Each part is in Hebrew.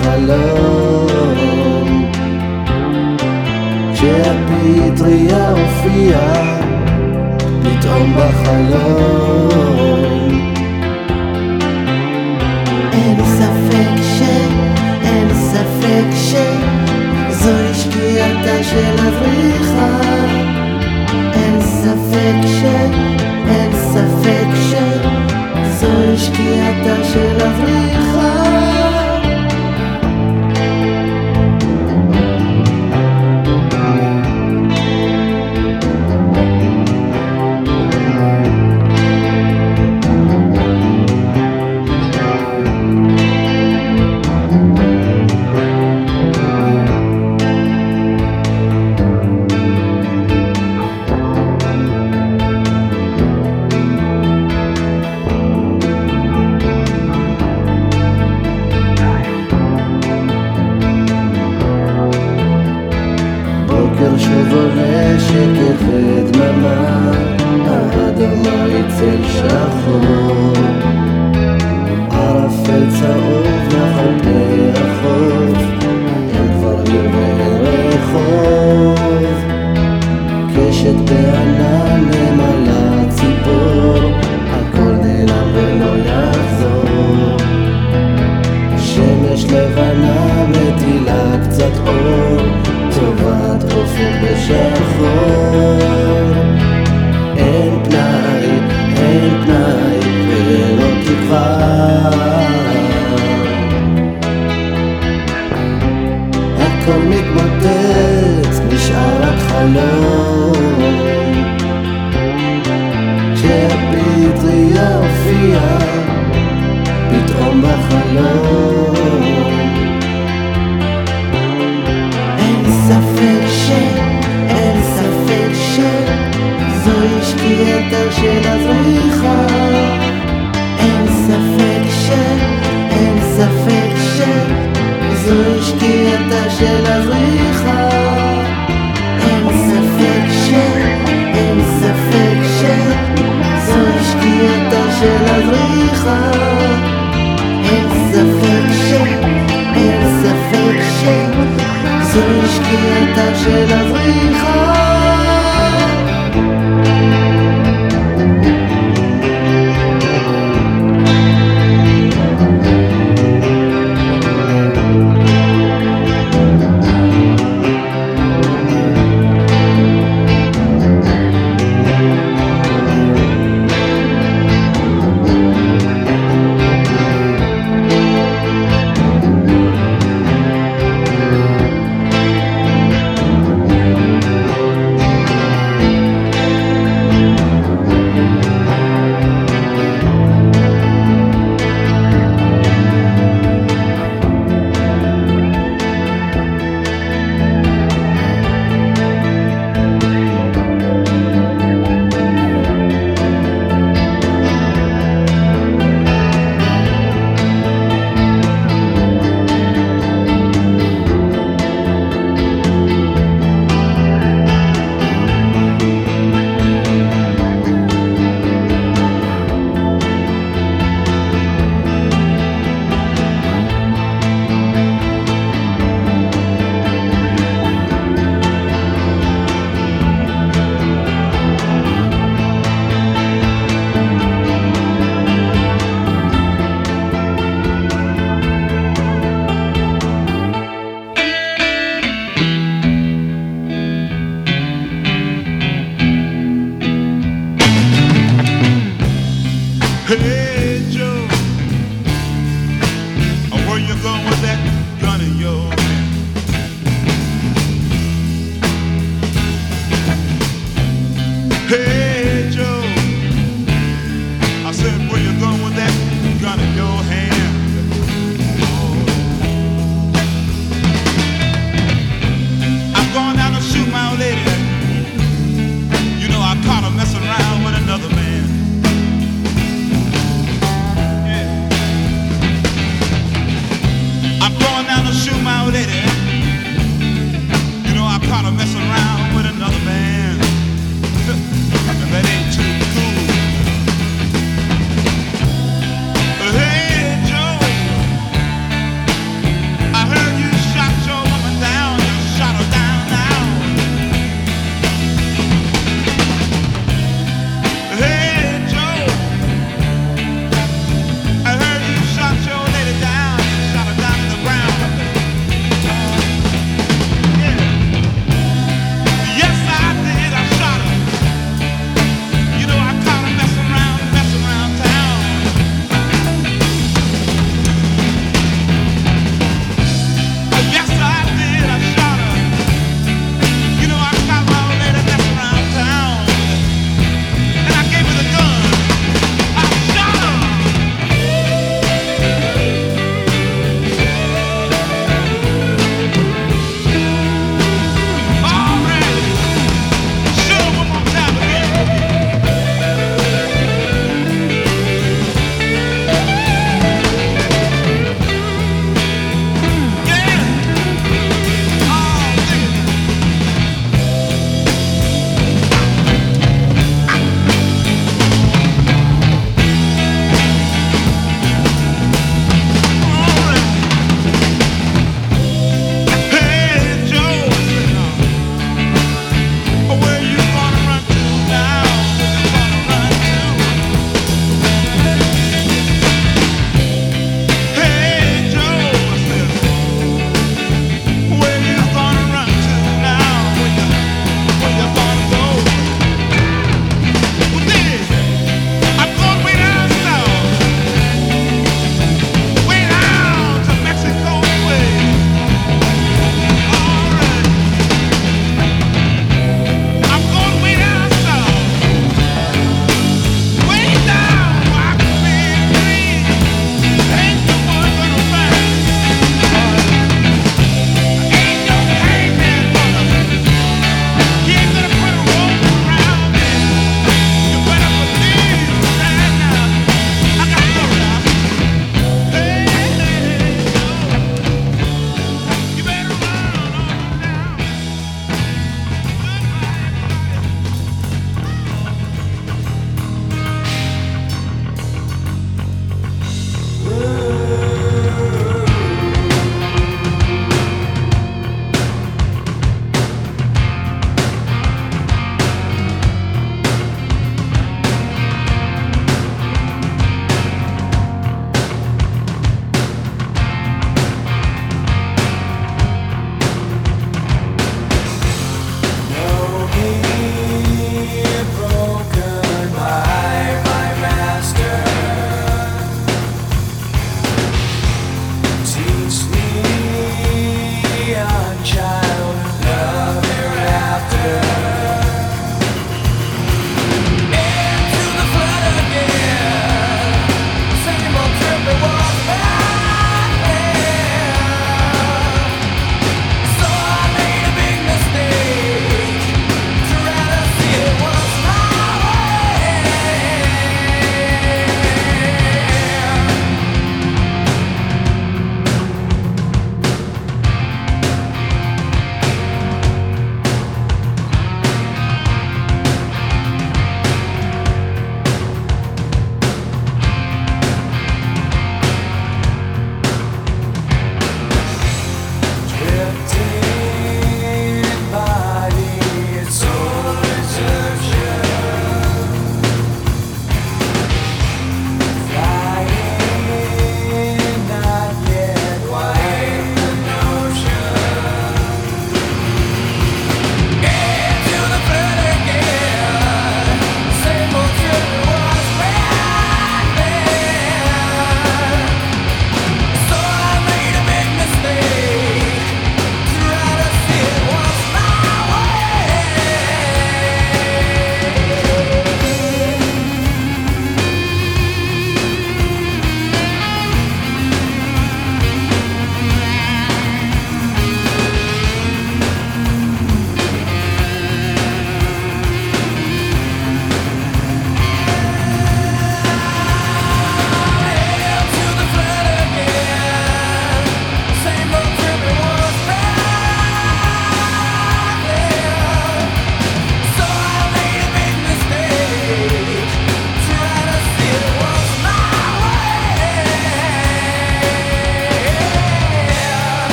החלום כשהפטריה הופיעה פתאום בחלום. אין ספק ש... אין ספק ש... זו השקיעתה של אבריחה אין ספק ש... אין ספק ש... זו השקיעתה של אבריחה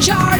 charge.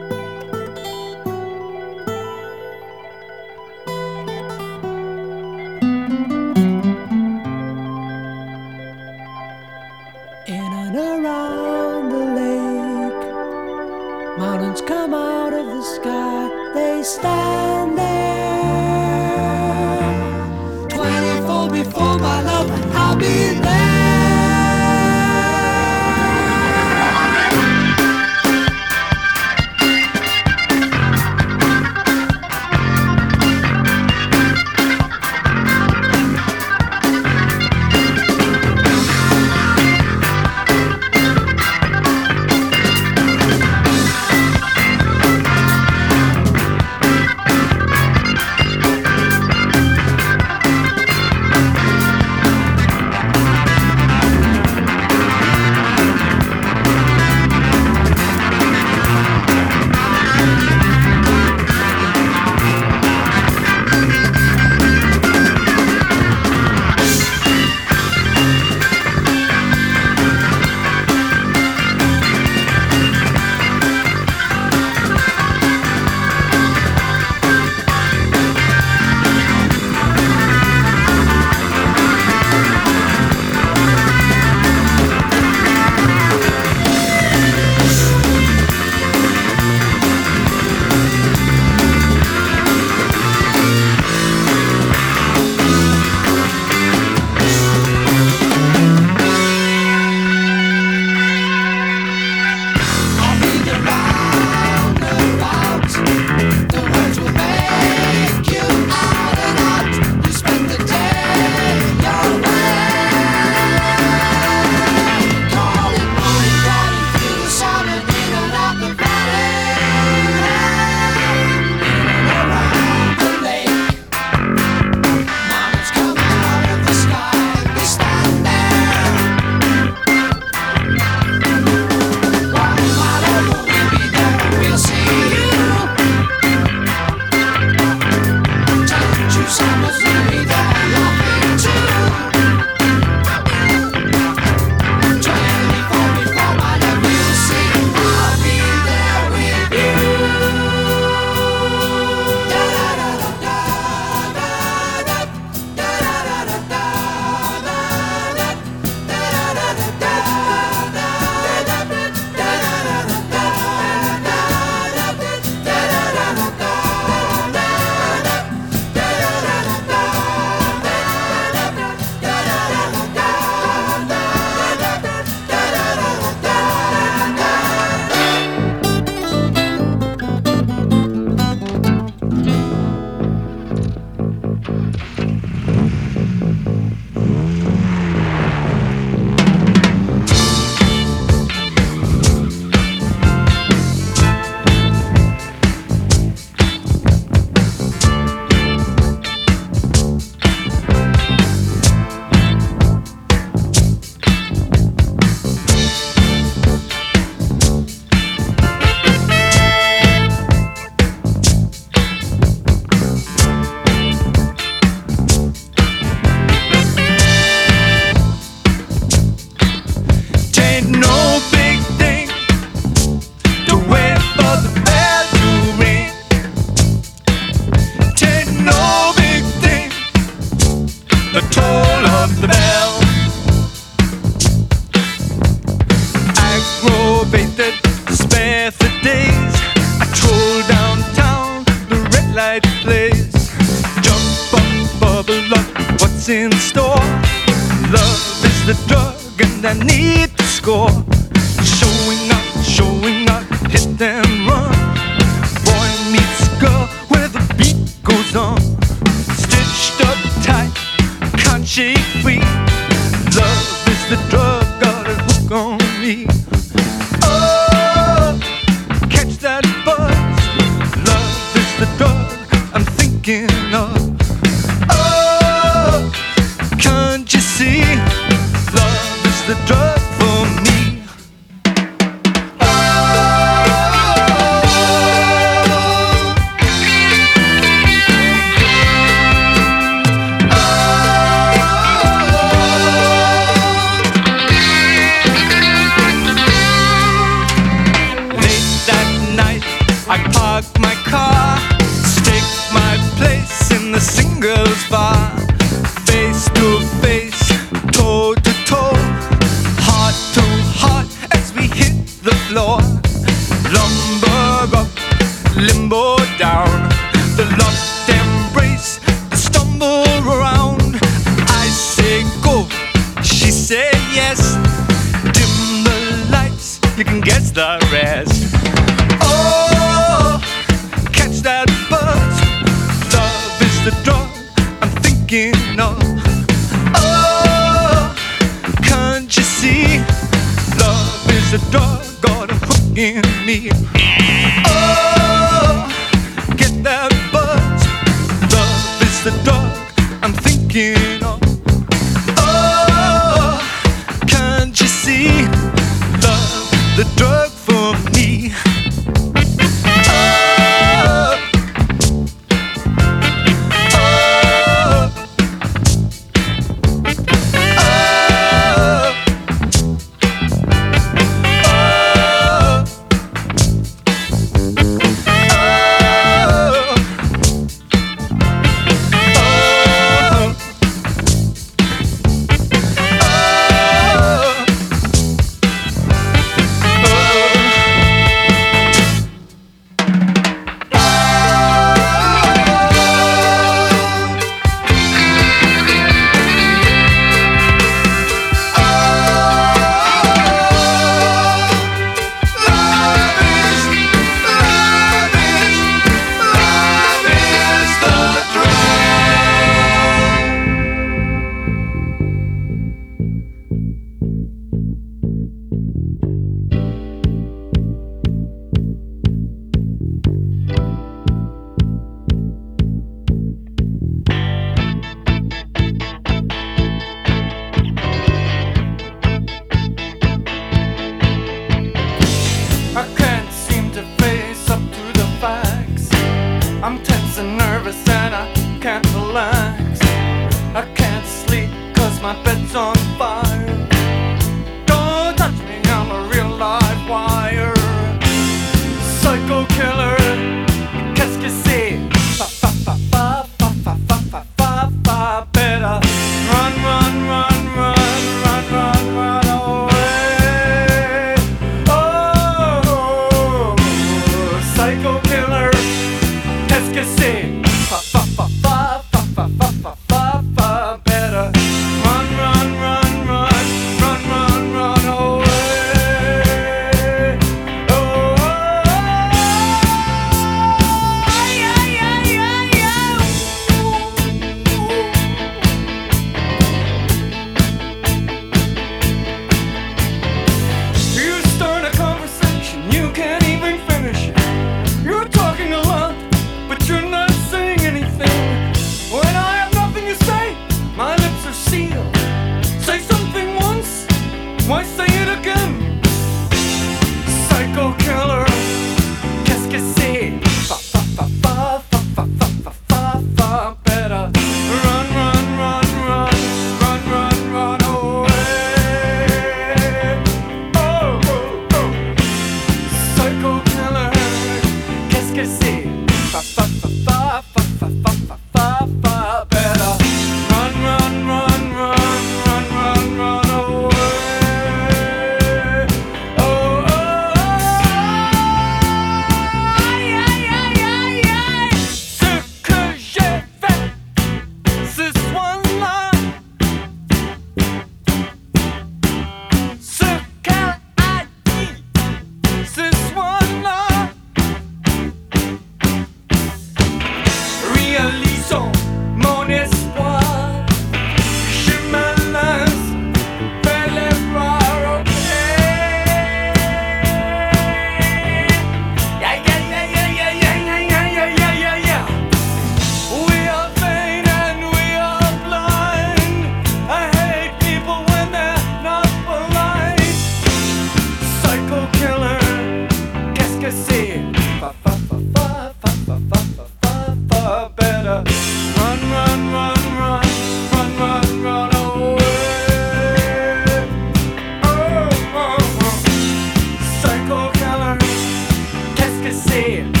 see.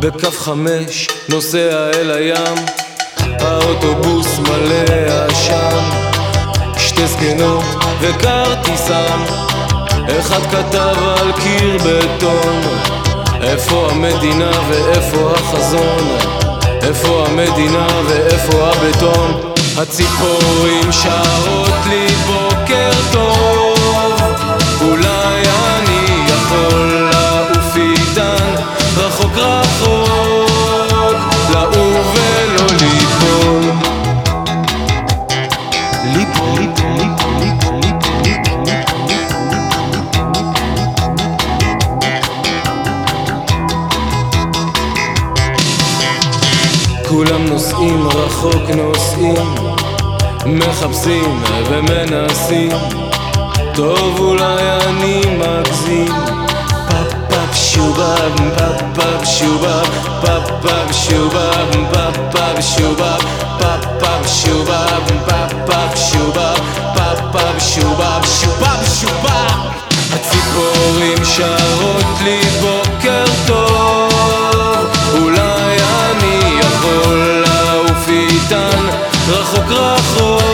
בכף חמש נוסע אל הים. האוטובוס מלא עשן. שתי זקנות וכרטיסן. אחד כתב על קיר בטון. איפה המדינה ואיפה החזון? איפה המדינה ואיפה הבטון? הציפורים שרות לי נוסעים רחוק נוסעים מחפשים ומנסים. טוב אולי אני מגזים. פאפ פאפ שובב פאפ פאפ שובב. פאפ פאפ שובב פאפ פאפ שובב. פאפ פאפ שובב פאפ פאפ שובב. פאפ פאפ שובב שובב שובב. הציפורים שרות לי בוקר טוב רחוק רחוק.